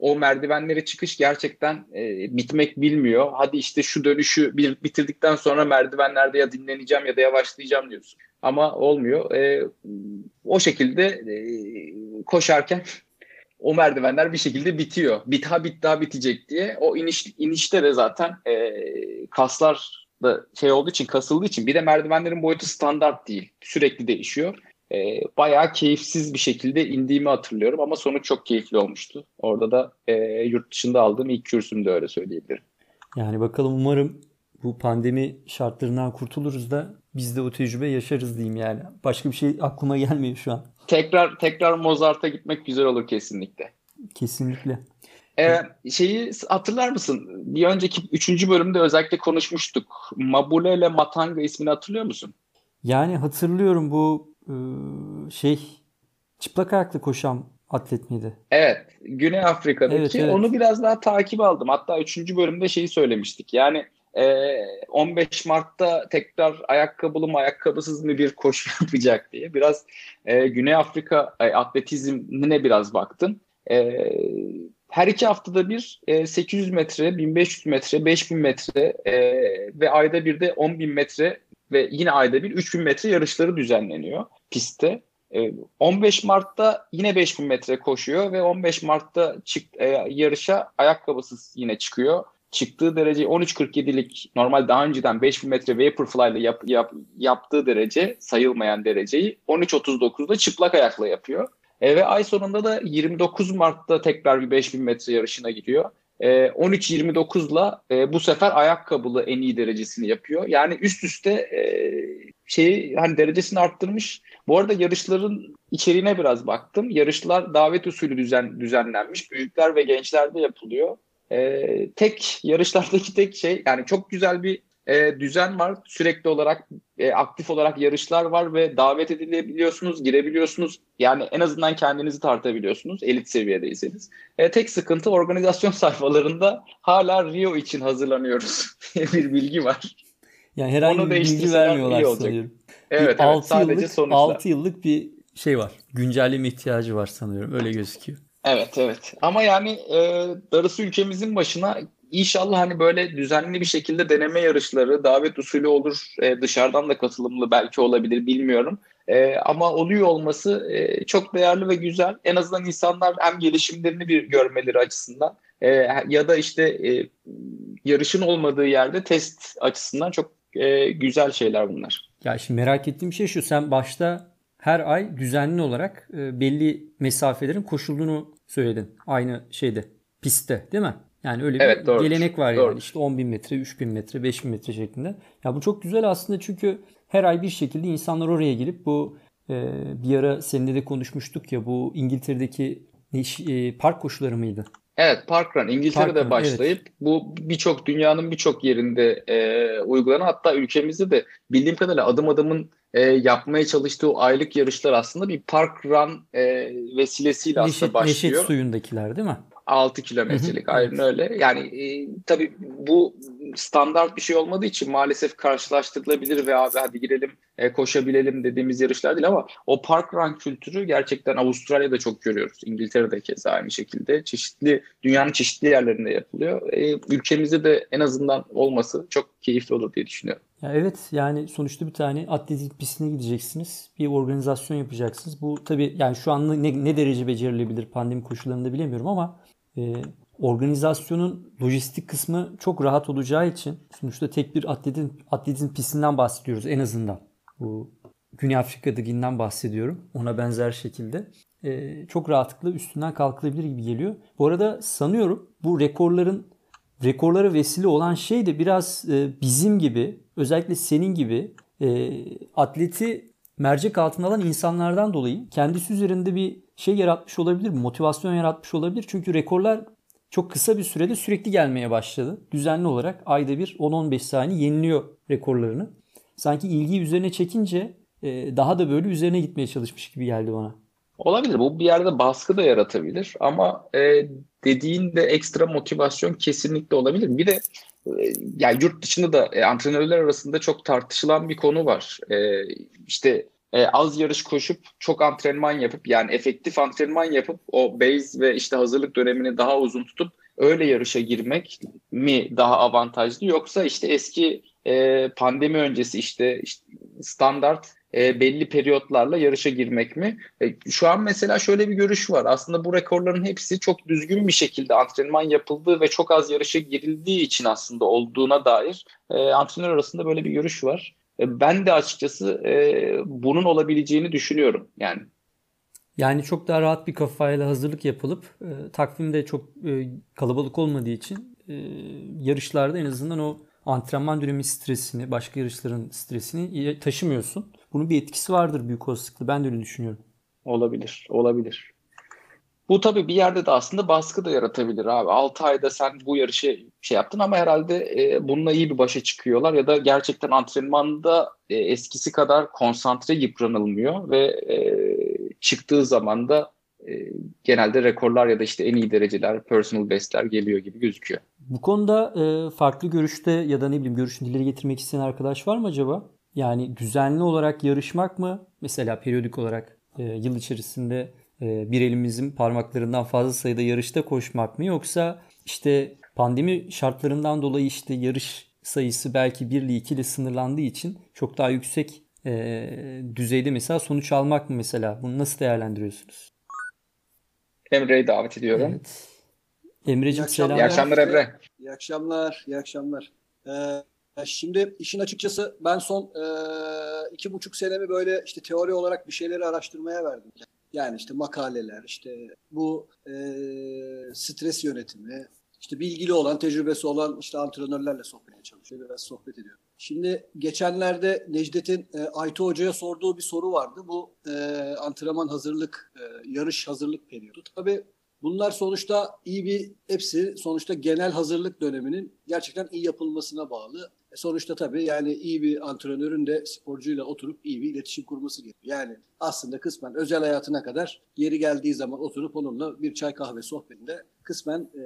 o merdivenlere çıkış gerçekten e, bitmek bilmiyor. Hadi işte şu dönüşü bir bitirdikten sonra merdivenlerde ya dinleneceğim ya da yavaşlayacağım diyorsun. Ama olmuyor. E, o şekilde e, koşarken o merdivenler bir şekilde bitiyor. Bir daha bit daha bitecek diye. O iniş inişte de zaten e, kaslar da şey olduğu için kasıldığı için bir de merdivenlerin boyutu standart değil. Sürekli değişiyor. E, bayağı keyifsiz bir şekilde indiğimi hatırlıyorum ama sonuç çok keyifli olmuştu. Orada da e, yurt dışında aldığım ilk kürsüm de öyle söyleyebilirim. Yani bakalım umarım bu pandemi şartlarından kurtuluruz da biz de o tecrübe yaşarız diyeyim yani. Başka bir şey aklıma gelmiyor şu an. Tekrar tekrar Mozart'a gitmek güzel olur kesinlikle. Kesinlikle. Ee, şeyi hatırlar mısın? Bir önceki üçüncü bölümde özellikle konuşmuştuk. Mabule ile Matanga ismini hatırlıyor musun? Yani hatırlıyorum bu şey çıplak ayaklı koşan atlet miydi? Evet. Güney Afrika'daki. Evet, evet. Onu biraz daha takip aldım. Hatta üçüncü bölümde şeyi söylemiştik. Yani 15 Mart'ta tekrar ayakkabılı mı ayakkabısız mı bir koşu (laughs) yapacak diye biraz Güney Afrika atletizmine biraz baktım. her iki haftada bir 800 metre, 1500 metre, 5000 metre ve ayda bir de 10.000 metre ve yine ayda bir 3000 metre yarışları düzenleniyor pistte. 15 Mart'ta yine 5000 metre koşuyor ve 15 Mart'ta çık, yarışa ayakkabısız yine çıkıyor çıktığı derece 13.47'lik normal daha önceden 5000 metre Vaporfly ile yap, yap, yaptığı derece sayılmayan dereceyi 13.39'da çıplak ayakla yapıyor. E, ve ay sonunda da 29 Mart'ta tekrar bir 5000 metre yarışına gidiyor. E, 13.29'la e, bu sefer ayakkabılı en iyi derecesini yapıyor. Yani üst üste e, şeyi hani derecesini arttırmış. Bu arada yarışların içeriğine biraz baktım. Yarışlar davet usulü düzen, düzenlenmiş. Büyükler ve gençlerde yapılıyor. E, tek yarışlardaki tek şey yani çok güzel bir e, düzen var. Sürekli olarak e, aktif olarak yarışlar var ve davet edilebiliyorsunuz, girebiliyorsunuz. Yani en azından kendinizi tartabiliyorsunuz elit seviyedeyseniz. E, tek sıkıntı organizasyon (laughs) sayfalarında hala Rio için hazırlanıyoruz bir bilgi var. Yani herhangi Onu bir bilgi vermiyorlar sanıyorum. Evet, evet 6 sadece yıllık, sonuçlar. 6 yıllık bir şey var. Güncelleme ihtiyacı var sanıyorum. Öyle gözüküyor. Evet evet ama yani e, darısı ülkemizin başına inşallah hani böyle düzenli bir şekilde deneme yarışları davet usulü olur e, dışarıdan da katılımlı belki olabilir bilmiyorum. E, ama oluyor olması e, çok değerli ve güzel. En azından insanlar hem gelişimlerini bir görmeleri açısından e, ya da işte e, yarışın olmadığı yerde test açısından çok e, güzel şeyler bunlar. Ya şimdi merak ettiğim şey şu sen başta her ay düzenli olarak e, belli mesafelerin koşulduğunu söyledin. Aynı şeyde pistte değil mi? Yani öyle evet, bir doğrudur. gelenek var doğrudur. yani işte 10 bin metre, 3 bin metre, 5 bin metre şeklinde. Ya bu çok güzel aslında çünkü her ay bir şekilde insanlar oraya gelip bu e, bir ara seninle de konuşmuştuk ya bu İngiltere'deki e, park koşuları mıydı? Evet Parkrun İngiltere'de Parkrun, başlayıp evet. bu birçok dünyanın birçok yerinde e, uygulanan hatta ülkemizde de bildiğim kadarıyla adım adımın e, yapmaya çalıştığı aylık yarışlar aslında bir Parkrun e, vesilesiyle Neşet, aslında başlıyor. Neşet suyundakiler değil mi? 6 kilometrelik aynen öyle. Yani e, tabii bu standart bir şey olmadığı için maalesef karşılaştırılabilir ve abi hadi girelim e, koşabilelim dediğimiz yarışlar değil ama o park run kültürü gerçekten Avustralya'da çok görüyoruz. İngiltere'de keza aynı şekilde. Çeşitli dünyanın çeşitli yerlerinde yapılıyor. E, ülkemizde de en azından olması çok keyifli olur diye düşünüyorum. Ya evet yani sonuçta bir tane atletik pistine gideceksiniz. Bir organizasyon yapacaksınız. Bu tabii yani şu an ne, ne derece becerilebilir pandemi koşullarında bilemiyorum ama e, organizasyonun lojistik kısmı çok rahat olacağı için sonuçta tek bir atletin atletin pistinden bahsediyoruz en azından. Bu Güney Afrika'dakinden bahsediyorum. Ona benzer şekilde. Ee, çok rahatlıkla üstünden kalkılabilir gibi geliyor. Bu arada sanıyorum bu rekorların rekorlara vesile olan şey de biraz e, bizim gibi özellikle senin gibi e, atleti mercek altına alan insanlardan dolayı kendisi üzerinde bir şey yaratmış olabilir, motivasyon yaratmış olabilir. Çünkü rekorlar çok kısa bir sürede sürekli gelmeye başladı. Düzenli olarak ayda bir 10-15 saniye yeniliyor rekorlarını. Sanki ilgiyi üzerine çekince e, daha da böyle üzerine gitmeye çalışmış gibi geldi bana. Olabilir. Bu bir yerde baskı da yaratabilir ama e, dediğin de ekstra motivasyon kesinlikle olabilir. Bir de e, yani yurt dışında da e, antrenörler arasında çok tartışılan bir konu var. E, işte e, az yarış koşup çok antrenman yapıp yani efektif antrenman yapıp o base ve işte hazırlık dönemini daha uzun tutup öyle yarışa girmek mi daha avantajlı yoksa işte eski e, pandemi öncesi işte, işte standart e, belli periyotlarla yarışa girmek mi? E, şu an mesela şöyle bir görüş var. Aslında bu rekorların hepsi çok düzgün bir şekilde antrenman yapıldığı ve çok az yarışa girildiği için aslında olduğuna dair e, antrenör arasında böyle bir görüş var. E, ben de açıkçası e, bunun olabileceğini düşünüyorum yani. Yani çok daha rahat bir kafayla hazırlık yapılıp e, takvimde çok e, kalabalık olmadığı için e, yarışlarda en azından o antrenman dönemi stresini, başka yarışların stresini taşımıyorsun. Bunun bir etkisi vardır büyük olasılıkla. Ben de öyle düşünüyorum. Olabilir, olabilir. Bu tabii bir yerde de aslında baskı da yaratabilir abi. 6 ayda sen bu yarışı şey yaptın ama herhalde e, bununla iyi bir başa çıkıyorlar ya da gerçekten antrenmanda e, eskisi kadar konsantre yıpranılmıyor ve e, çıktığı zaman da e, genelde rekorlar ya da işte en iyi dereceler, personal bestler geliyor gibi gözüküyor. Bu konuda e, farklı görüşte ya da ne bileyim görüşünü dile getirmek isteyen arkadaş var mı acaba? Yani düzenli olarak yarışmak mı? Mesela periyodik olarak e, yıl içerisinde bir elimizin parmaklarından fazla sayıda yarışta koşmak mı? Yoksa işte pandemi şartlarından dolayı işte yarış sayısı belki 1 ile 2 ile sınırlandığı için çok daha yüksek e, düzeyde mesela sonuç almak mı mesela? Bunu nasıl değerlendiriyorsunuz? Emre'yi davet ediyorum. Evet. Emre'ciğim selam. İyi akşamlar Emre. İyi akşamlar, iyi akşamlar. Ee, şimdi işin açıkçası ben son e, iki buçuk senemi böyle işte teori olarak bir şeyleri araştırmaya verdim. Yani işte makaleler, işte bu e, stres yönetimi, işte bilgili olan, tecrübesi olan işte antrenörlerle sohbet çalışıyor. Biraz sohbet ediyorum. Şimdi geçenlerde Necdet'in e, Aytu Hoca'ya sorduğu bir soru vardı. Bu e, antrenman hazırlık, e, yarış hazırlık periyodu. Tabii bunlar sonuçta iyi bir, hepsi sonuçta genel hazırlık döneminin gerçekten iyi yapılmasına bağlı. Sonuçta tabii yani iyi bir antrenörün de sporcuyla oturup iyi bir iletişim kurması gerekiyor. Yani aslında kısmen özel hayatına kadar yeri geldiği zaman oturup onunla bir çay kahve sohbetinde kısmen e,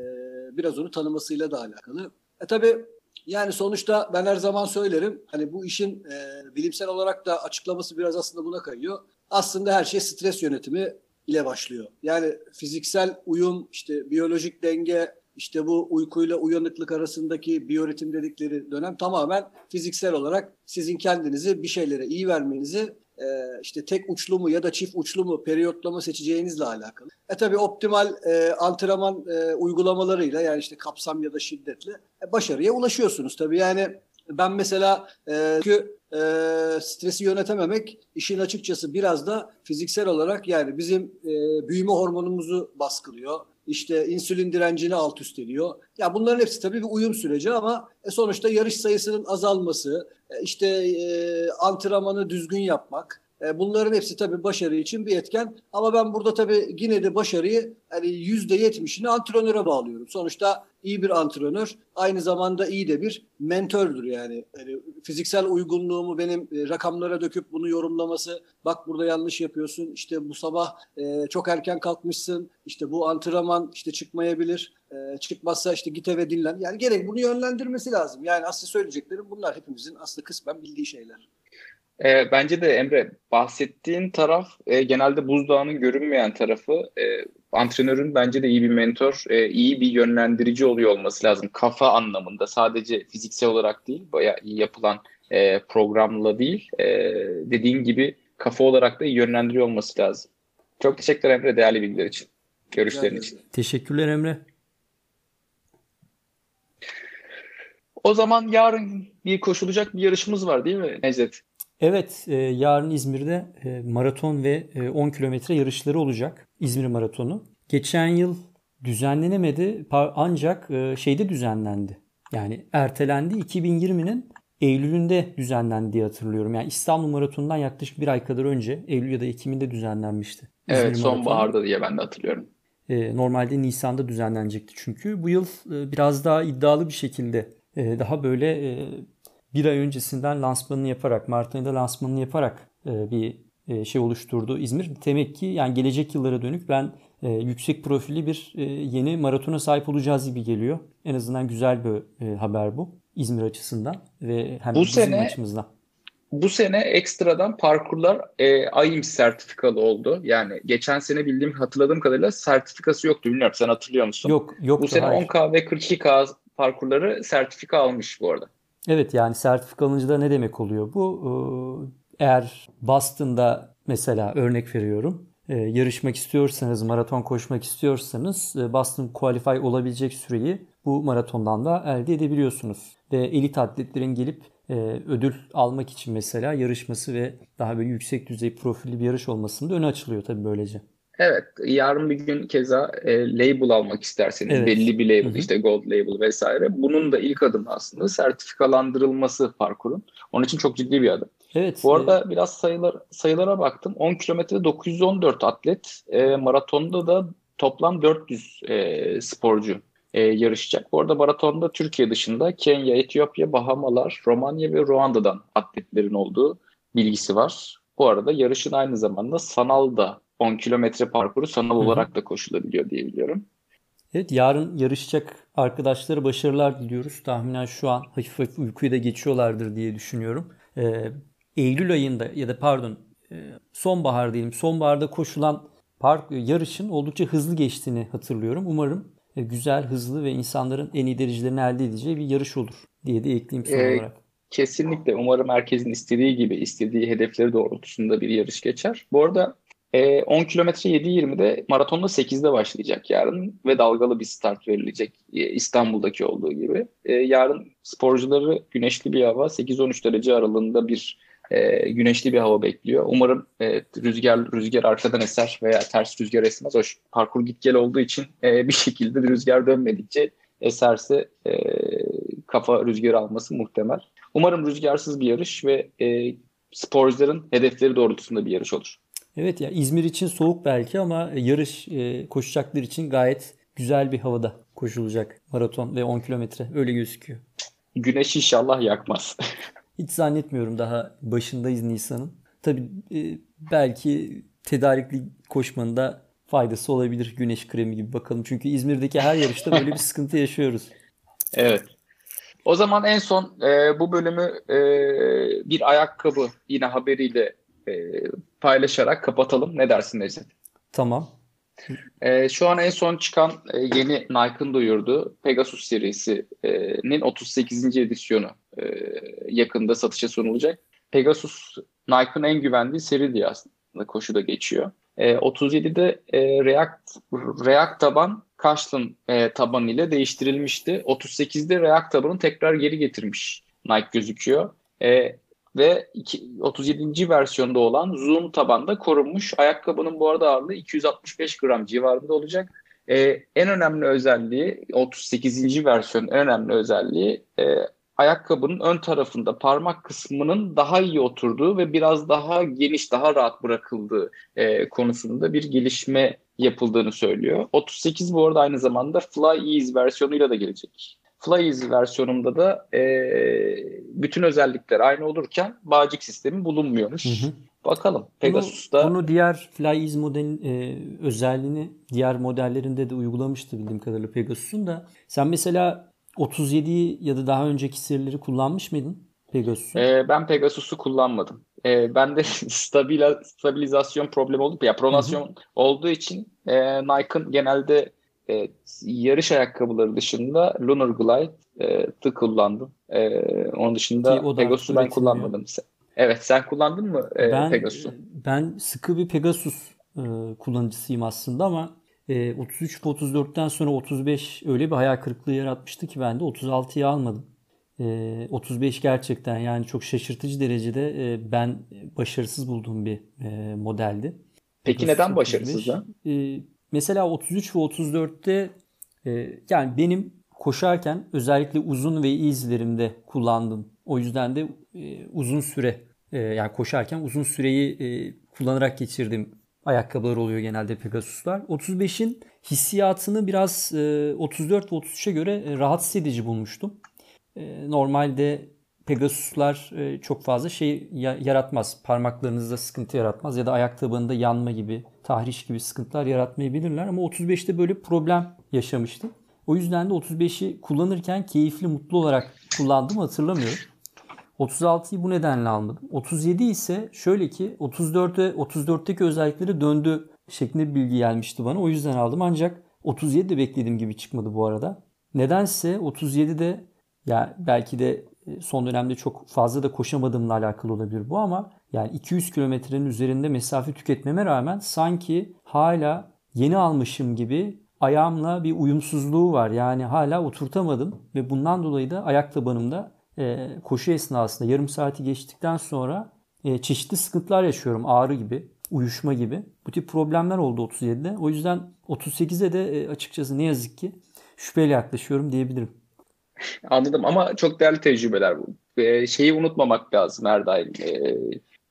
biraz onu tanımasıyla da alakalı. E tabii yani sonuçta ben her zaman söylerim hani bu işin e, bilimsel olarak da açıklaması biraz aslında buna kayıyor. Aslında her şey stres yönetimi ile başlıyor. Yani fiziksel uyum, işte biyolojik denge, işte bu uykuyla uyanıklık arasındaki biyoritim dedikleri dönem tamamen fiziksel olarak sizin kendinizi bir şeylere iyi vermenizi e, işte tek uçlu mu ya da çift uçlu mu periyotlama seçeceğinizle alakalı. E tabi optimal e, antrenman e, uygulamalarıyla yani işte kapsam ya da şiddetle e, başarıya ulaşıyorsunuz. Tabi yani ben mesela e, çünkü e, stresi yönetememek işin açıkçası biraz da fiziksel olarak yani bizim e, büyüme hormonumuzu baskılıyor işte insülin direncini alt üst ediyor. Ya bunların hepsi tabii bir uyum süreci ama e, sonuçta yarış sayısının azalması, e, işte e, antrenmanı düzgün yapmak, bunların hepsi tabii başarı için bir etken. Ama ben burada tabii yine de başarıyı hani yüzde yetmişini antrenöre bağlıyorum. Sonuçta iyi bir antrenör aynı zamanda iyi de bir mentördür yani. yani fiziksel uygunluğumu benim e, rakamlara döküp bunu yorumlaması. Bak burada yanlış yapıyorsun. İşte bu sabah e, çok erken kalkmışsın. İşte bu antrenman işte çıkmayabilir. E, çıkmazsa işte git eve dinlen. Yani gerek bunu yönlendirmesi lazım. Yani aslında söyleyeceklerim bunlar hepimizin aslında kısmen bildiği şeyler. E, bence de Emre bahsettiğin taraf e, genelde buzdağının görünmeyen tarafı. E, antrenörün bence de iyi bir mentor, e, iyi bir yönlendirici oluyor olması lazım. Kafa anlamında sadece fiziksel olarak değil, bayağı iyi yapılan e, programla değil, e, dediğin gibi kafa olarak da iyi yönlendiriyor olması lazım. Çok teşekkürler Emre değerli bilgiler için, görüşlerin için. Teşekkürler Emre. O zaman yarın bir koşulacak bir yarışımız var değil mi Necdet? Evet, e, yarın İzmir'de e, maraton ve e, 10 kilometre yarışları olacak. İzmir Maratonu. Geçen yıl düzenlenemedi ancak e, şeyde düzenlendi. Yani ertelendi 2020'nin Eylül'ünde düzenlendi diye hatırlıyorum. Yani İstanbul Maratonu'ndan yaklaşık bir ay kadar önce Eylül ya da Ekim'de düzenlenmişti. İzmir evet sonbaharda diye ben de hatırlıyorum. E, normalde Nisan'da düzenlenecekti çünkü. Bu yıl e, biraz daha iddialı bir şekilde e, daha böyle e, bir ay öncesinden lansmanını yaparak, Mart ayında lansmanını yaparak e, bir e, şey oluşturdu İzmir. Demek ki yani gelecek yıllara dönük ben e, yüksek profilli bir e, yeni maratona sahip olacağız gibi geliyor. En azından güzel bir e, haber bu İzmir açısından ve hem bu bizim sene, açımızdan. Bu sene ekstradan parkurlar e, AIMS sertifikalı oldu. Yani geçen sene bildiğim hatırladığım kadarıyla sertifikası yoktu. Bilmiyorum sen hatırlıyor musun? Yok, yok. Bu sene hayır. 10K ve 42K parkurları sertifika almış bu arada. Evet yani sertifika alınca ne demek oluyor bu? Ee, eğer Boston'da mesela örnek veriyorum e, yarışmak istiyorsanız, maraton koşmak istiyorsanız e, Boston Qualify olabilecek süreyi bu maratondan da elde edebiliyorsunuz. Ve elit atletlerin gelip e, ödül almak için mesela yarışması ve daha böyle yüksek düzey profilli bir yarış olmasının da açılıyor tabii böylece. Evet, yarın bir gün keza e, label almak isterseniz evet. belli bir label Hı-hı. işte gold label vesaire. Bunun da ilk adımı aslında sertifikalandırılması parkurun. Onun için çok ciddi bir adım. Evet. Bu arada e... biraz sayılar sayılara baktım. 10 kilometrede 914 atlet, e, maratonda da toplam 400 e, sporcu e, yarışacak. Bu arada maratonda Türkiye dışında Kenya, Etiyopya, Bahamalar, Romanya ve Ruanda'dan atletlerin olduğu bilgisi var. Bu arada yarışın aynı zamanda sanal da 10 kilometre parkuru sanal olarak da koşulabiliyor diye biliyorum. Evet yarın yarışacak arkadaşlara başarılar diliyoruz. Tahminen şu an hafif hafif uykuyu da geçiyorlardır diye düşünüyorum. Ee, Eylül ayında ya da pardon e, sonbahar diyelim. Sonbaharda koşulan park yarışın oldukça hızlı geçtiğini hatırlıyorum. Umarım e, güzel, hızlı ve insanların en iyi derecelerini elde edeceği bir yarış olur diye de ekleyeyim son ee, olarak. Kesinlikle. Umarım herkesin istediği gibi, istediği hedefleri doğrultusunda bir yarış geçer. Bu arada 10 kilometre 7.20'de maratonda 8'de başlayacak yarın ve dalgalı bir start verilecek e, İstanbul'daki olduğu gibi. E, yarın sporcuları güneşli bir hava 8-13 derece aralığında bir e, güneşli bir hava bekliyor. Umarım e, rüzgar rüzgar arkadan eser veya ters rüzgar esmez. O parkur git gel olduğu için e, (laughs) bir şekilde rüzgar dönmedikçe eserse e, kafa rüzgar alması muhtemel. Umarım rüzgarsız bir yarış ve e, sporcuların hedefleri doğrultusunda bir yarış olur. Evet ya İzmir için soğuk belki ama yarış e, koşacaklar için gayet güzel bir havada koşulacak maraton ve 10 kilometre öyle gözüküyor. Güneş inşallah yakmaz. (laughs) Hiç zannetmiyorum daha başındayız Nisan'ın. Tabii e, belki tedarikli koşmanın da faydası olabilir güneş kremi gibi bakalım. Çünkü İzmir'deki her yarışta böyle bir (laughs) sıkıntı yaşıyoruz. Evet. O zaman en son e, bu bölümü e, bir ayakkabı yine haberiyle e, paylaşarak kapatalım. Ne dersin Necdet? Tamam. E, şu an en son çıkan e, yeni Nike'ın duyurduğu Pegasus serisinin 38. edisyonu e, yakında satışa sunulacak. Pegasus Nike'ın en güvendiği seri diye aslında koşuda geçiyor. E, 37'de e, React React taban Kotlin e, taban ile değiştirilmişti. 38'de React tabanını tekrar geri getirmiş Nike gözüküyor. E, ve 37. versiyonda olan zoom tabanda korunmuş. Ayakkabının bu arada ağırlığı 265 gram civarında olacak. Ee, en önemli özelliği 38. versiyon en önemli özelliği e, ayakkabının ön tarafında parmak kısmının daha iyi oturduğu ve biraz daha geniş, daha rahat bırakıldığı e, konusunda bir gelişme yapıldığını söylüyor. 38 bu arada aynı zamanda Fly Ease versiyonuyla da gelecek. Flyeezy versiyonunda da e, bütün özellikler aynı olurken bağcık sistemi bulunmuyormuş. Hı hı. Bakalım Pegasus'ta. Bunu, bunu diğer Flyeezy modelin e, özelliğini diğer modellerinde de uygulamıştı bildiğim kadarıyla Pegasus'un da. Sen mesela 37 ya da daha önceki serileri kullanmış mıydın Pegasus'u? E, ben Pegasus'u kullanmadım. E, ben de (laughs) stabil, stabilizasyon problemi oldu. Ya pronasyon hı hı. olduğu için e, Nike'ın genelde e, yarış ayakkabıları dışında Lunar Glide'ı e, kullandım. E, onun dışında Pegasus'u ben kullanmadım. Ya. Evet sen kullandın mı e, ben, Pegasus'u? Ben sıkı bir Pegasus e, kullanıcısıyım aslında ama e, 33 34'ten sonra 35 öyle bir hayal kırıklığı yaratmıştı ki ben de 36'yı almadım. E, 35 gerçekten yani çok şaşırtıcı derecede e, ben başarısız bulduğum bir e, modeldi. Peki Pegasus neden başarısız? E, Mesela 33 ve 34'te e, yani benim koşarken özellikle uzun ve iyi izlerimde kullandım. O yüzden de e, uzun süre e, yani koşarken uzun süreyi kullanarak geçirdim ayakkabılar oluyor genelde Pegasus'lar. 35'in hissiyatını biraz e, 34 ve 33'e göre e, rahatsız edici bulmuştum. Normalde Pegasus'lar e, çok fazla şey yaratmaz. Parmaklarınızda sıkıntı yaratmaz ya da ayak tabanında yanma gibi, tahriş gibi sıkıntılar yaratmayabilirler. Ama 35'te böyle problem yaşamıştım. O yüzden de 35'i kullanırken keyifli, mutlu olarak kullandım hatırlamıyorum. 36'yı bu nedenle almadım. 37 ise şöyle ki 34'e 34'teki özellikleri döndü şeklinde bir bilgi gelmişti bana. O yüzden aldım ancak 37 de beklediğim gibi çıkmadı bu arada. Nedense 37'de ya belki de son dönemde çok fazla da koşamadığımla alakalı olabilir bu ama yani 200 kilometrenin üzerinde mesafe tüketmeme rağmen sanki hala yeni almışım gibi ayağımla bir uyumsuzluğu var. Yani hala oturtamadım ve bundan dolayı da ayak tabanımda e, koşu esnasında yarım saati geçtikten sonra e, çeşitli sıkıntılar yaşıyorum. Ağrı gibi, uyuşma gibi. Bu tip problemler oldu 37'de. O yüzden 38'e de e, açıkçası ne yazık ki şüpheyle yaklaşıyorum diyebilirim. (laughs) Anladım ama çok değerli tecrübeler bu. Ee, şeyi unutmamak lazım her daim. Ee,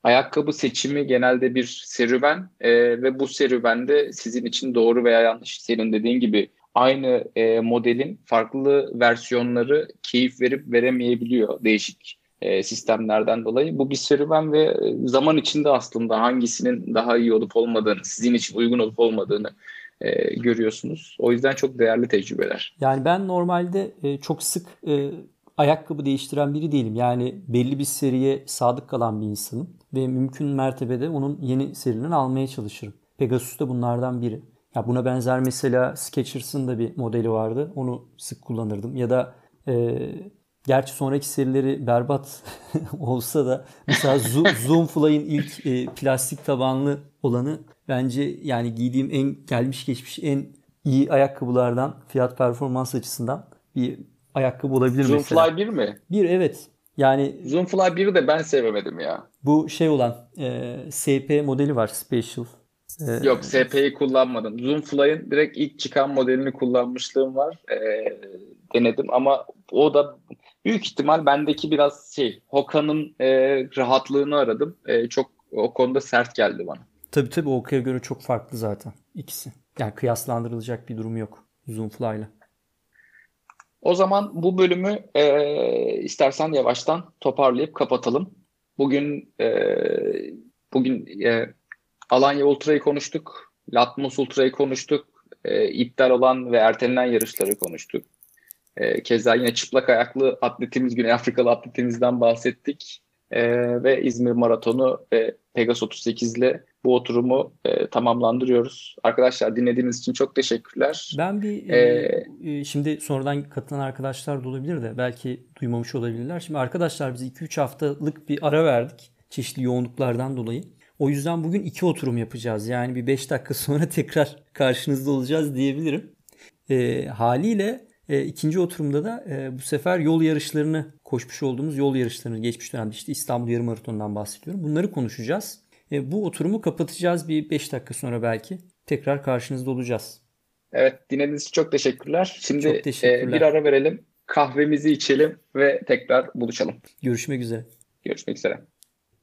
ayakkabı seçimi genelde bir serüven ee, ve bu serüvende sizin için doğru veya yanlış senin dediğin gibi aynı e, modelin farklı versiyonları keyif verip veremeyebiliyor değişik e, sistemlerden dolayı. Bu bir serüven ve e, zaman içinde aslında hangisinin daha iyi olup olmadığını, sizin için uygun olup olmadığını e, görüyorsunuz. O yüzden çok değerli tecrübeler. Yani ben normalde e, çok sık e, ayakkabı değiştiren biri değilim. Yani belli bir seriye sadık kalan bir insanım ve mümkün mertebede onun yeni serinin almaya çalışırım. Pegasus da bunlardan biri. Ya buna benzer mesela Skechers'ın da bir modeli vardı. Onu sık kullanırdım. Ya da e, gerçi sonraki serileri berbat (laughs) olsa da mesela Zoomfly'in ilk e, plastik tabanlı olanı bence yani giydiğim en gelmiş geçmiş en iyi ayakkabılardan fiyat performans açısından bir ayakkabı olabilir Zoom mesela. Zoomfly 1 mi? Bir evet. Yani Zoomfly 1'i de ben sevemedim ya. Bu şey olan e, SP modeli var Special. E, Yok SP'yi kullanmadım. Zoomfly'ın direkt ilk çıkan modelini kullanmışlığım var. E, denedim ama o da büyük ihtimal bendeki biraz şey Hoka'nın e, rahatlığını aradım. E, çok o konuda sert geldi bana. Tabii tabii Hoka'ya göre çok farklı zaten ikisi. Yani kıyaslandırılacak bir durum yok Zoomfly'la. O zaman bu bölümü e, istersen yavaştan toparlayıp kapatalım. Bugün e, bugün e, Alanya Ultra'yı konuştuk. Latmos Ultra'yı konuştuk. E, iptal olan ve ertelenen yarışları konuştuk. E, keza yine çıplak ayaklı atletimiz, Güney Afrikalı atletimizden bahsettik. E, ve İzmir Maratonu ve Pegasus 38 ile bu oturumu e, tamamlandırıyoruz. Arkadaşlar dinlediğiniz için çok teşekkürler. Ben bir ee, e, şimdi sonradan katılan arkadaşlar da olabilir de belki duymamış olabilirler. Şimdi arkadaşlar biz 2-3 haftalık bir ara verdik çeşitli yoğunluklardan dolayı. O yüzden bugün iki oturum yapacağız. Yani bir 5 dakika sonra (laughs) tekrar karşınızda olacağız diyebilirim. E, haliyle e, ikinci oturumda da e, bu sefer yol yarışlarını koşmuş olduğumuz yol yarışlarını geçmiş dönemde işte İstanbul Yarım Maratonu'ndan bahsediyorum. Bunları konuşacağız. E, bu oturumu kapatacağız bir 5 dakika sonra belki. Tekrar karşınızda olacağız. Evet dinlediğiniz için çok teşekkürler. Şimdi çok teşekkürler. E, bir ara verelim. Kahvemizi içelim ve tekrar buluşalım. Görüşmek üzere. Görüşmek üzere.